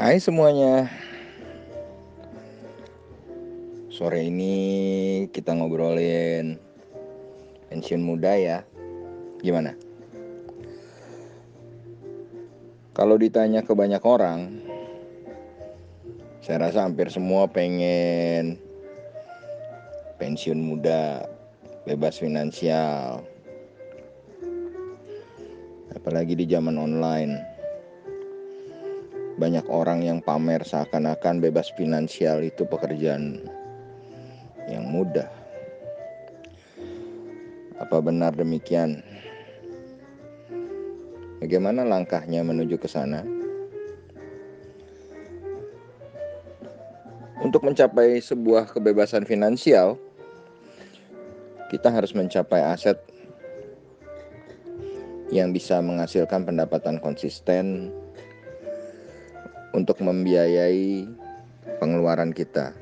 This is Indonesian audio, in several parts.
Hai semuanya. Sore ini kita ngobrolin pensiun muda ya. Gimana? Kalau ditanya ke banyak orang, saya rasa hampir semua pengen pensiun muda, bebas finansial. Apalagi di zaman online banyak orang yang pamer seakan-akan bebas finansial itu pekerjaan yang mudah. Apa benar demikian? Bagaimana langkahnya menuju ke sana? Untuk mencapai sebuah kebebasan finansial, kita harus mencapai aset yang bisa menghasilkan pendapatan konsisten untuk membiayai pengeluaran kita.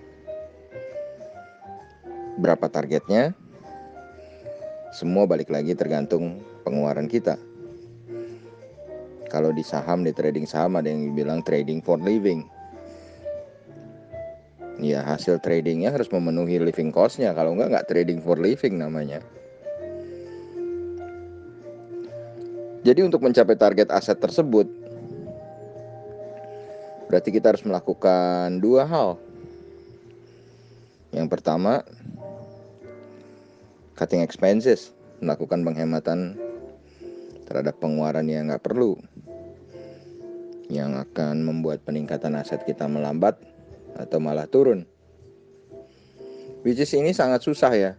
Berapa targetnya? Semua balik lagi tergantung pengeluaran kita. Kalau di saham, di trading saham ada yang bilang trading for living. Ya hasil tradingnya harus memenuhi living costnya. Kalau enggak, nggak trading for living namanya. Jadi untuk mencapai target aset tersebut, Berarti kita harus melakukan dua hal. Yang pertama, cutting expenses, melakukan penghematan terhadap pengeluaran yang nggak perlu, yang akan membuat peningkatan aset kita melambat atau malah turun. Which is ini sangat susah ya.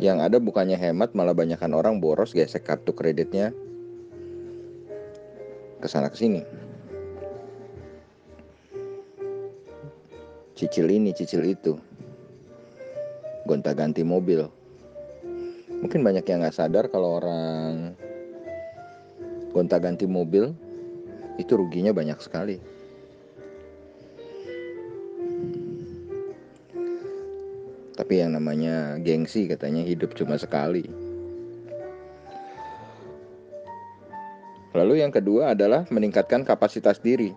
Yang ada bukannya hemat malah banyakkan orang boros gesek kartu kreditnya ke sana ke sini. Cicil ini, cicil itu. Gonta-ganti mobil. Mungkin banyak yang nggak sadar kalau orang gonta-ganti mobil itu ruginya banyak sekali. Tapi yang namanya gengsi katanya hidup cuma sekali. Lalu yang kedua adalah meningkatkan kapasitas diri.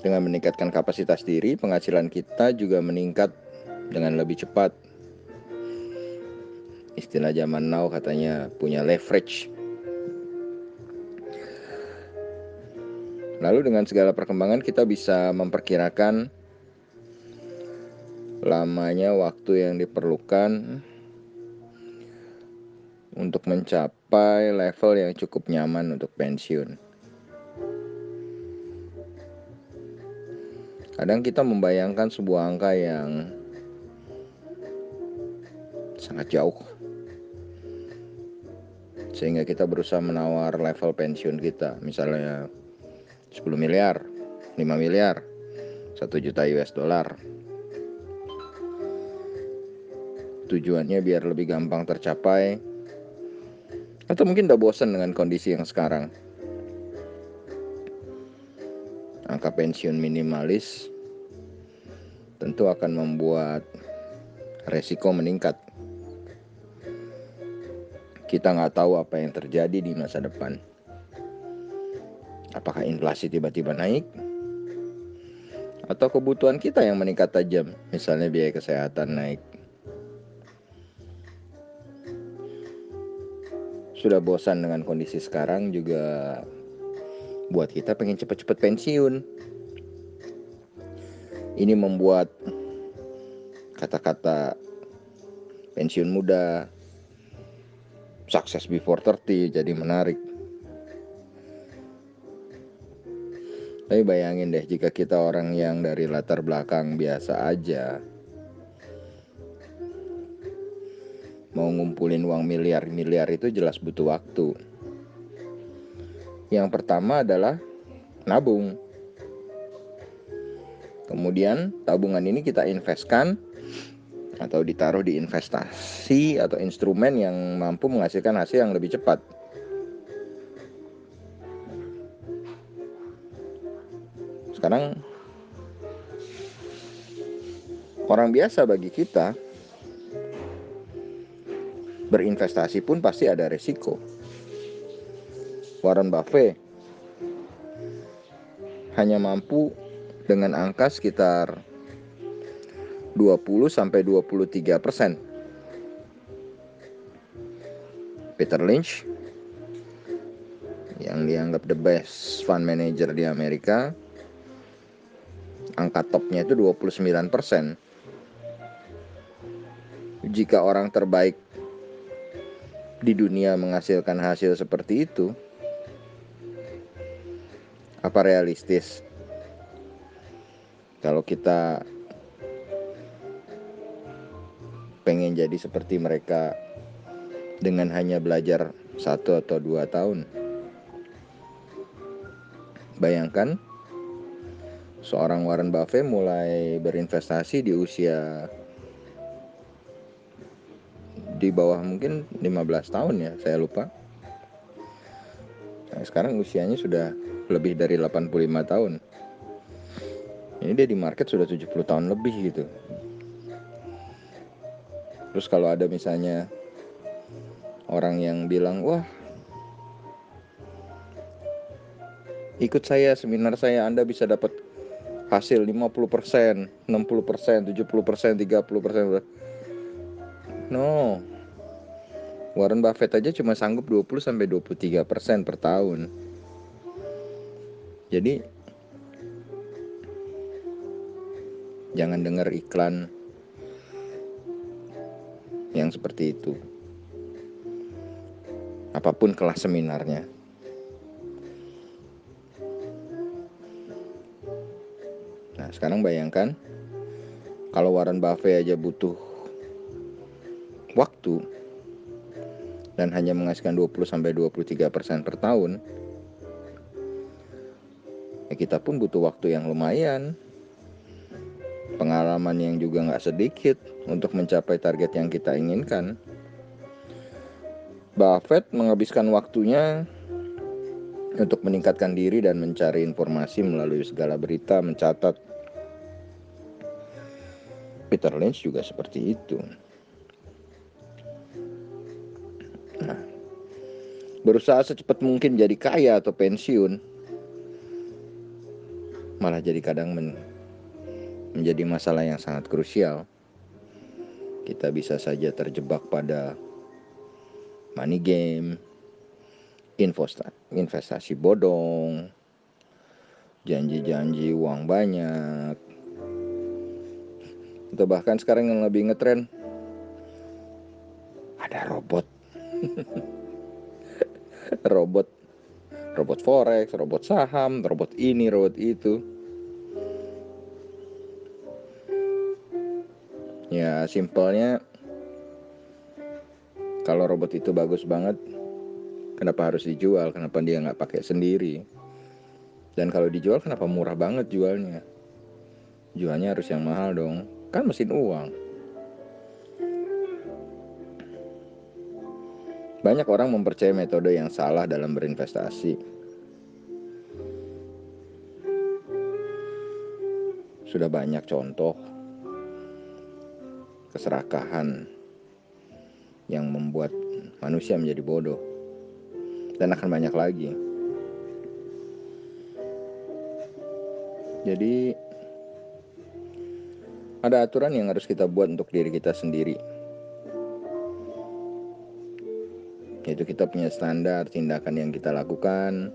Dengan meningkatkan kapasitas diri, penghasilan kita juga meningkat dengan lebih cepat. Istilah zaman now katanya punya leverage. Lalu dengan segala perkembangan kita bisa memperkirakan lamanya waktu yang diperlukan untuk mencapai level yang cukup nyaman untuk pensiun. Kadang kita membayangkan sebuah angka yang sangat jauh. Sehingga kita berusaha menawar level pensiun kita. Misalnya 10 miliar, 5 miliar, 1 juta US dollar. Tujuannya biar lebih gampang tercapai, atau mungkin udah bosan dengan kondisi yang sekarang. Angka pensiun minimalis tentu akan membuat resiko meningkat. Kita nggak tahu apa yang terjadi di masa depan. Apakah inflasi tiba-tiba naik? Atau kebutuhan kita yang meningkat tajam, misalnya biaya kesehatan naik. Sudah bosan dengan kondisi sekarang juga buat kita pengen cepet-cepet pensiun. Ini membuat kata-kata pensiun muda, sukses before 30 jadi menarik. Tapi bayangin deh jika kita orang yang dari latar belakang biasa aja mau ngumpulin uang miliar-miliar itu jelas butuh waktu. Yang pertama adalah nabung. Kemudian tabungan ini kita investkan atau ditaruh di investasi atau instrumen yang mampu menghasilkan hasil yang lebih cepat. Sekarang orang biasa bagi kita berinvestasi pun pasti ada resiko. Warren Buffett hanya mampu dengan angka sekitar 20 sampai 23 persen. Peter Lynch yang dianggap the best fund manager di Amerika angka topnya itu 29 persen. Jika orang terbaik di dunia menghasilkan hasil seperti itu, apa realistis? Kalau kita pengen jadi seperti mereka dengan hanya belajar satu atau dua tahun. Bayangkan seorang Warren Buffett mulai berinvestasi di usia di bawah mungkin 15 tahun ya, saya lupa. Nah, sekarang usianya sudah lebih dari 85 tahun. Ini dia di market sudah 70 tahun lebih gitu. Terus kalau ada misalnya orang yang bilang, "Wah, ikut saya seminar saya Anda bisa dapat hasil 50%, 60%, 70%, 30%." No. Warren Buffett aja cuma sanggup 20 sampai 23% per tahun. Jadi jangan dengar iklan yang seperti itu. Apa pun kelas seminarnya. Nah, sekarang bayangkan kalau Warren Buffett aja butuh waktu dan hanya menghasilkan 20 sampai 23% per tahun. Ya kita pun butuh waktu yang lumayan. Pengalaman yang juga nggak sedikit untuk mencapai target yang kita inginkan. Buffett menghabiskan waktunya untuk meningkatkan diri dan mencari informasi melalui segala berita, mencatat. Peter Lynch juga seperti itu. Berusaha secepat mungkin jadi kaya atau pensiun, malah jadi kadang men menjadi masalah yang sangat krusial. Kita bisa saja terjebak pada money game, investasi bodong, janji-janji uang banyak, atau bahkan sekarang yang lebih ngetren ada robot, robot, robot forex, robot saham, robot ini, robot itu. Ya simpelnya kalau robot itu bagus banget, kenapa harus dijual? Kenapa dia nggak pakai sendiri? Dan kalau dijual kenapa murah banget jualnya? Jualnya harus yang mahal dong, kan mesin uang. Banyak orang mempercayai metode yang salah dalam berinvestasi. Sudah banyak contoh keserakahan yang membuat manusia menjadi bodoh dan akan banyak lagi. Jadi ada aturan yang harus kita buat untuk diri kita sendiri. Yaitu kita punya standar tindakan yang kita lakukan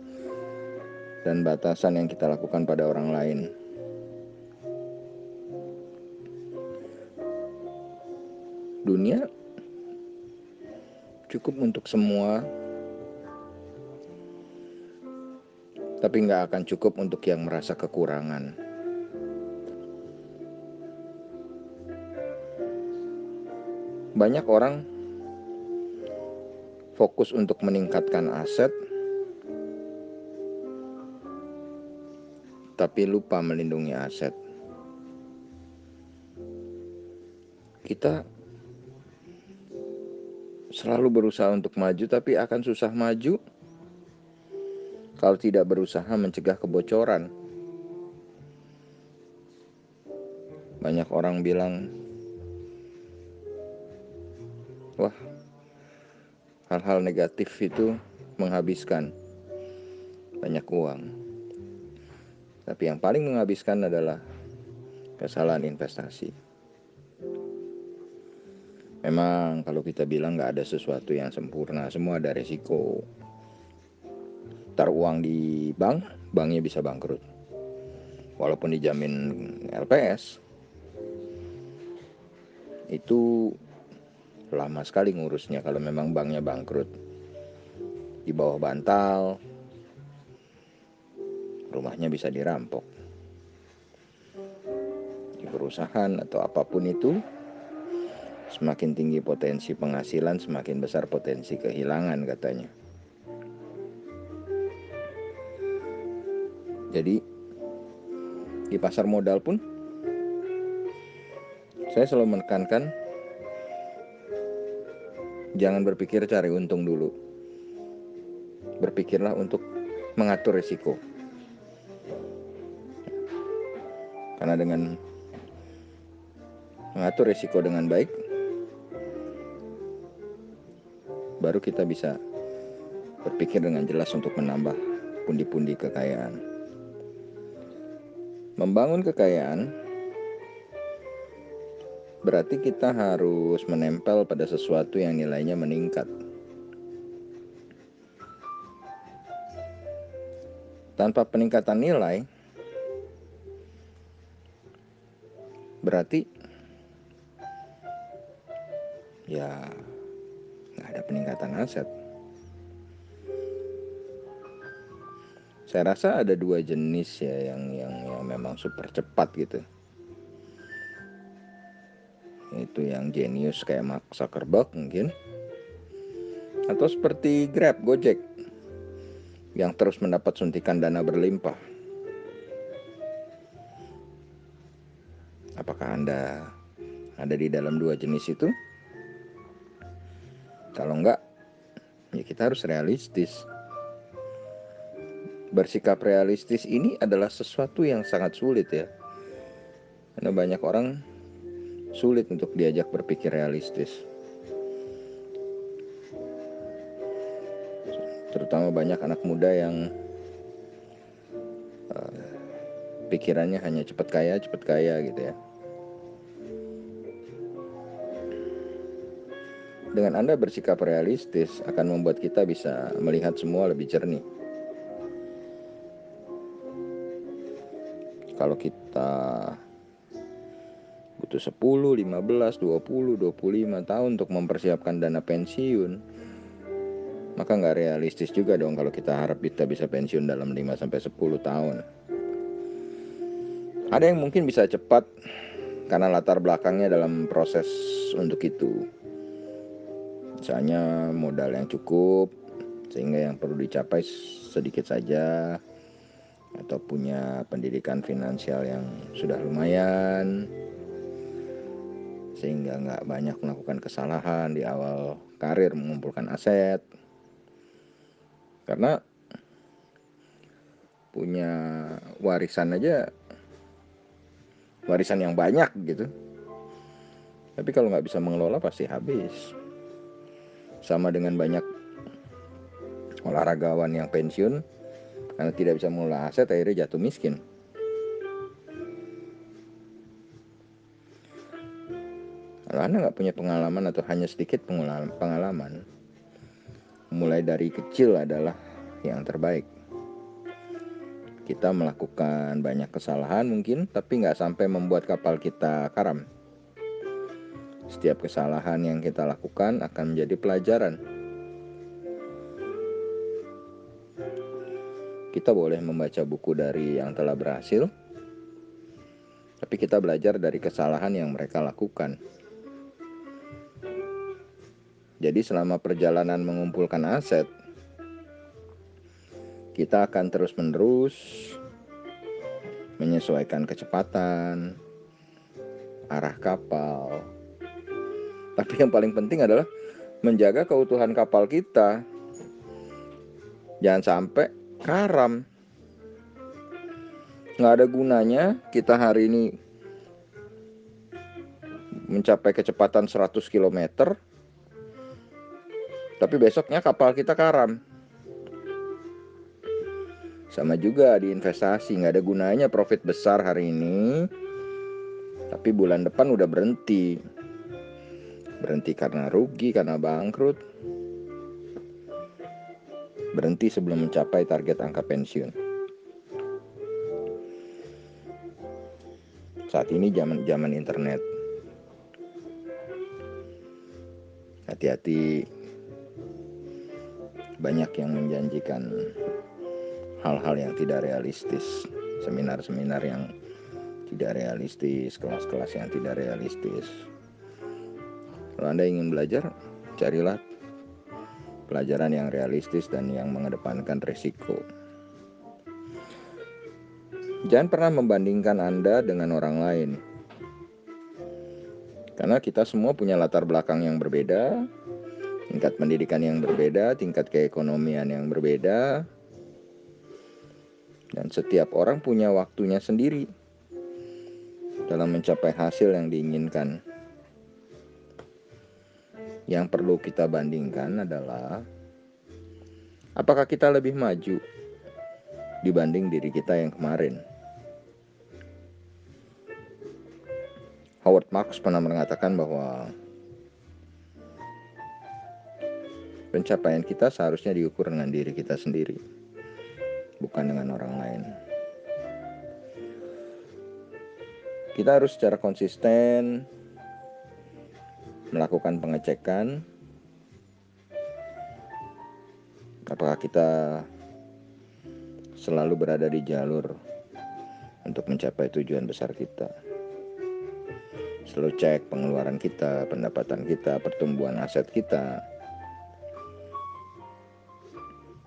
dan batasan yang kita lakukan pada orang lain. dunia cukup untuk semua tapi nggak akan cukup untuk yang merasa kekurangan banyak orang fokus untuk meningkatkan aset tapi lupa melindungi aset kita selalu berusaha untuk maju tapi akan susah maju kalau tidak berusaha mencegah kebocoran. Banyak orang bilang, "Wah, hal-hal negatif itu menghabiskan banyak uang." Tapi yang paling menghabiskan adalah kesalahan investasi. Memang kalau kita bilang nggak ada sesuatu yang sempurna, semua ada resiko. Taruh uang di bank, banknya bisa bangkrut. Walaupun dijamin LPS, itu lama sekali ngurusnya kalau memang banknya bangkrut. Di bawah bantal, rumahnya bisa dirampok. Di perusahaan atau apa pun itu, semakin tinggi potensi penghasilan, semakin besar potensi kehilangan katanya. Jadi di pasar modal pun saya selalu menekankan jangan berpikir cari untung dulu. Berpikirlah untuk mengatur risiko. Karena dengan mengatur risiko dengan baik, baru kita bisa berpikir dengan jelas untuk menambah pundi-pundi kekayaan. Membangun kekayaan berarti kita harus menempel pada sesuatu yang nilainya meningkat. Tanpa peningkatan nilai, berarti ya nggak ada peningkatan aset. Saya rasa ada dua jenis ya yang yang yang memang super cepat gitu. Itu yang jenius kayak Mark Zuckerberg mungkin. Atau seperti Grab, Gojek yang terus mendapat suntikan dana berlimpah. Apakah Anda ada di dalam dua jenis itu? Kalau enggak, ya kita harus realistis. Bersikap realistis ini adalah sesuatu yang sangat sulit ya. Karena banyak orang sulit untuk diajak berpikir realistis. Terutama banyak anak muda yang uh, pikirannya hanya cepat kaya, cepat kaya gitu ya. Dengan Anda bersikap realistis akan membuat kita bisa melihat semua lebih jernih. Kalau kita butuh 10, 15, 20, 25 tahun untuk mempersiapkan dana pensiun, maka nggak realistis juga dong kalau kita harap kita bisa pensiun dalam 5 sampai 10 tahun. Ada yang mungkin bisa cepat karena latar belakangnya dalam proses untuk itu. Misalnya modal yang cukup sehingga yang perlu dicapai sedikit saja atau punya pendidikan finansial yang sudah lumayan sehingga nggak banyak melakukan kesalahan di awal karir mengumpulkan aset. Karena punya warisan aja warisan yang banyak gitu. Tapi kalau nggak bisa mengelola pasti habis. Sama dengan banyak olahragawan yang pensiun karena tidak bisa mengelola aset akhirnya jatuh miskin. Anda nggak punya pengalaman atau hanya sedikit pengalaman, mulai dari kecil adalah yang terbaik. Kita melakukan banyak kesalahan mungkin, tapi nggak sampai membuat kapal kita karam. Setiap kesalahan yang kita lakukan akan menjadi pelajaran. Kita boleh membaca buku dari yang telah berhasil, tapi kita belajar dari kesalahan yang mereka lakukan. Jadi, selama perjalanan mengumpulkan aset, kita akan terus-menerus menyesuaikan kecepatan, arah kapal, tapi yang paling penting adalah menjaga keutuhan kapal kita. Jangan sampai karam. Nggak ada gunanya kita hari ini mencapai kecepatan 100 km. Tapi besoknya kapal kita karam. Sama juga di investasi, nggak ada gunanya profit besar hari ini, tapi bulan depan udah berhenti. Berhenti karena rugi, karena bangkrut. Berhenti sebelum mencapai target angka pensiun. Saat ini zaman zaman internet. Hati-hati banyak yang menjanjikan hal-hal yang tidak realistis, seminar-seminar yang tidak realistis, kelas-kelas yang tidak realistis. Kalau Anda ingin belajar, carilah pelajaran yang realistis dan yang mengedepankan risiko. Jangan pernah membandingkan Anda dengan orang lain. Karena kita semua punya latar belakang yang berbeda, tingkat pendidikan yang berbeda, tingkat keekonomian yang berbeda, dan setiap orang punya waktunya sendiri dalam mencapai hasil yang diinginkan. Yang perlu kita bandingkan adalah apakah kita lebih maju dibanding diri kita yang kemarin. Howard Marks pernah mengatakan bahwa pencapaian kita seharusnya diukur dengan diri kita sendiri bukan dengan orang lain. Kita harus secara konsisten melakukan pengecekan apakah kita selalu berada di jalur untuk mencapai tujuan besar kita. Selalu cek pengeluaran kita, pendapatan kita, pertumbuhan aset kita,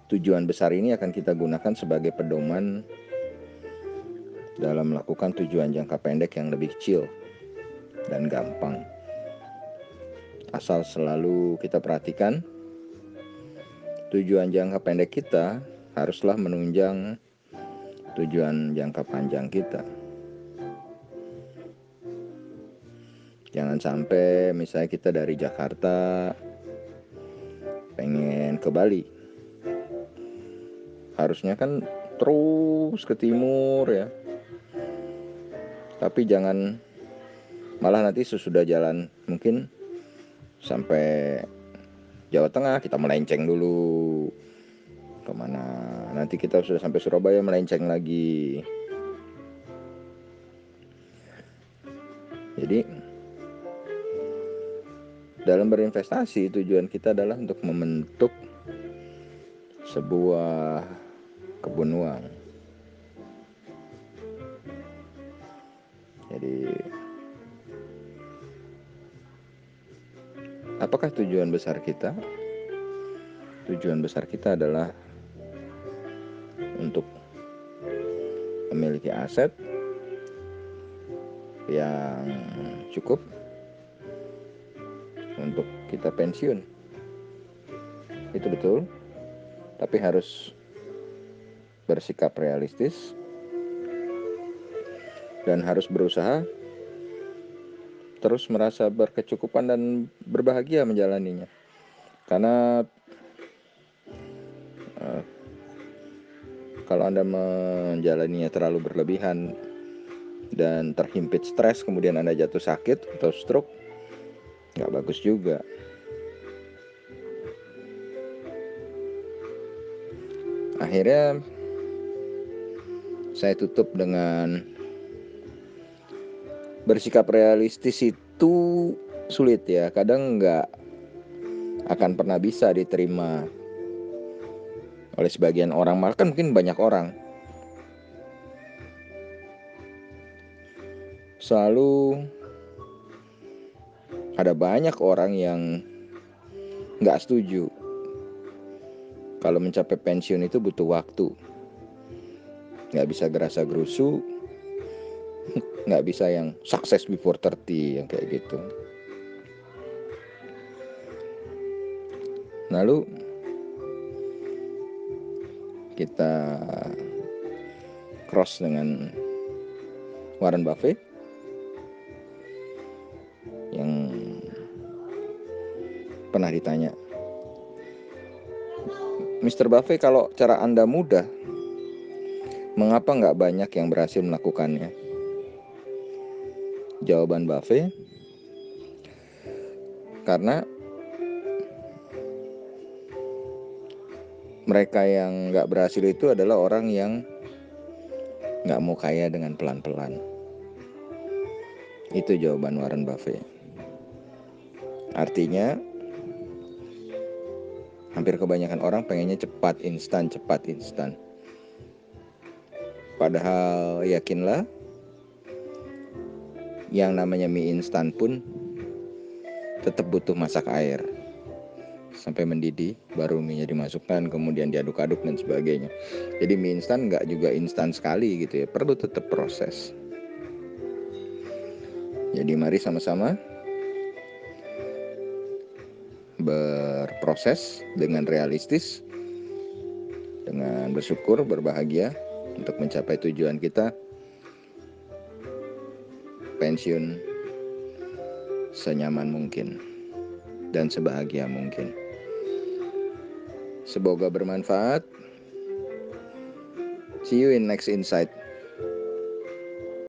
tujuan besar ini akan kita gunakan sebagai pedoman dalam melakukan tujuan jangka pendek yang lebih kecil dan gampang. Asal selalu kita perhatikan tujuan jangka pendek kita haruslah menunjang tujuan jangka panjang kita. Jangan sampai misalnya kita dari Jakarta pengen ke Bali harusnya kan terus ke timur ya. Tapi jangan malah nanti sesudah jalan mungkin sampai Jawa Tengah kita melenceng dulu. Ke mana? Nanti kita sudah sampai Surabaya melenceng lagi. Jadi dalam berinvestasi tujuan kita adalah untuk membentuk sebuah kebun uang. Jadi apakah tujuan besar kita? Tujuan besar kita adalah untuk memiliki aset yang cukup untuk kita pensiun. Itu betul. Tapi harus bersikap realistis dan harus berusaha terus merasa berkecukupan dan berbahagia menjalaninya. Karena uh, kalau Anda menjalaninya terlalu berlebihan dan terhimpit stres kemudian Anda jatuh sakit atau stroke nggak bagus juga. Akhirnya saya tutup dengan bersikap realistis itu sulit ya. Kadang nggak akan pernah bisa diterima oleh sebagian orang. Bahkan mungkin banyak orang. Selalu ada banyak orang yang nggak setuju kalau mencapai pensiun itu butuh waktu nggak bisa gerasa gerusu nggak bisa yang sukses before 30 yang kayak gitu lalu kita cross dengan Warren Buffett yang pernah ditanya Mr. Buffett kalau cara Anda mudah Mengapa nggak banyak yang berhasil melakukannya? Jawaban Buffet, karena mereka yang nggak berhasil itu adalah orang yang nggak mau kaya dengan pelan-pelan. Itu jawaban Warren Buffett. Artinya, hampir kebanyakan orang pengennya cepat, instan, cepat, instan. Padahal yakinlah, yang namanya mie instan pun tetap butuh masak air. Sampai mendidih baru mie dimasukkan kemudian diaduk-aduk dan sebagainya. Jadi mie instan nggak juga instan sekali gitu ya. Perlu tetap proses. Jadi mari sama-sama berproses dengan realistis dengan bersyukur berbahagia untuk mencapai tujuan kita pensiun senyaman mungkin dan sebahagia mungkin. Semoga bermanfaat. See you in next insight.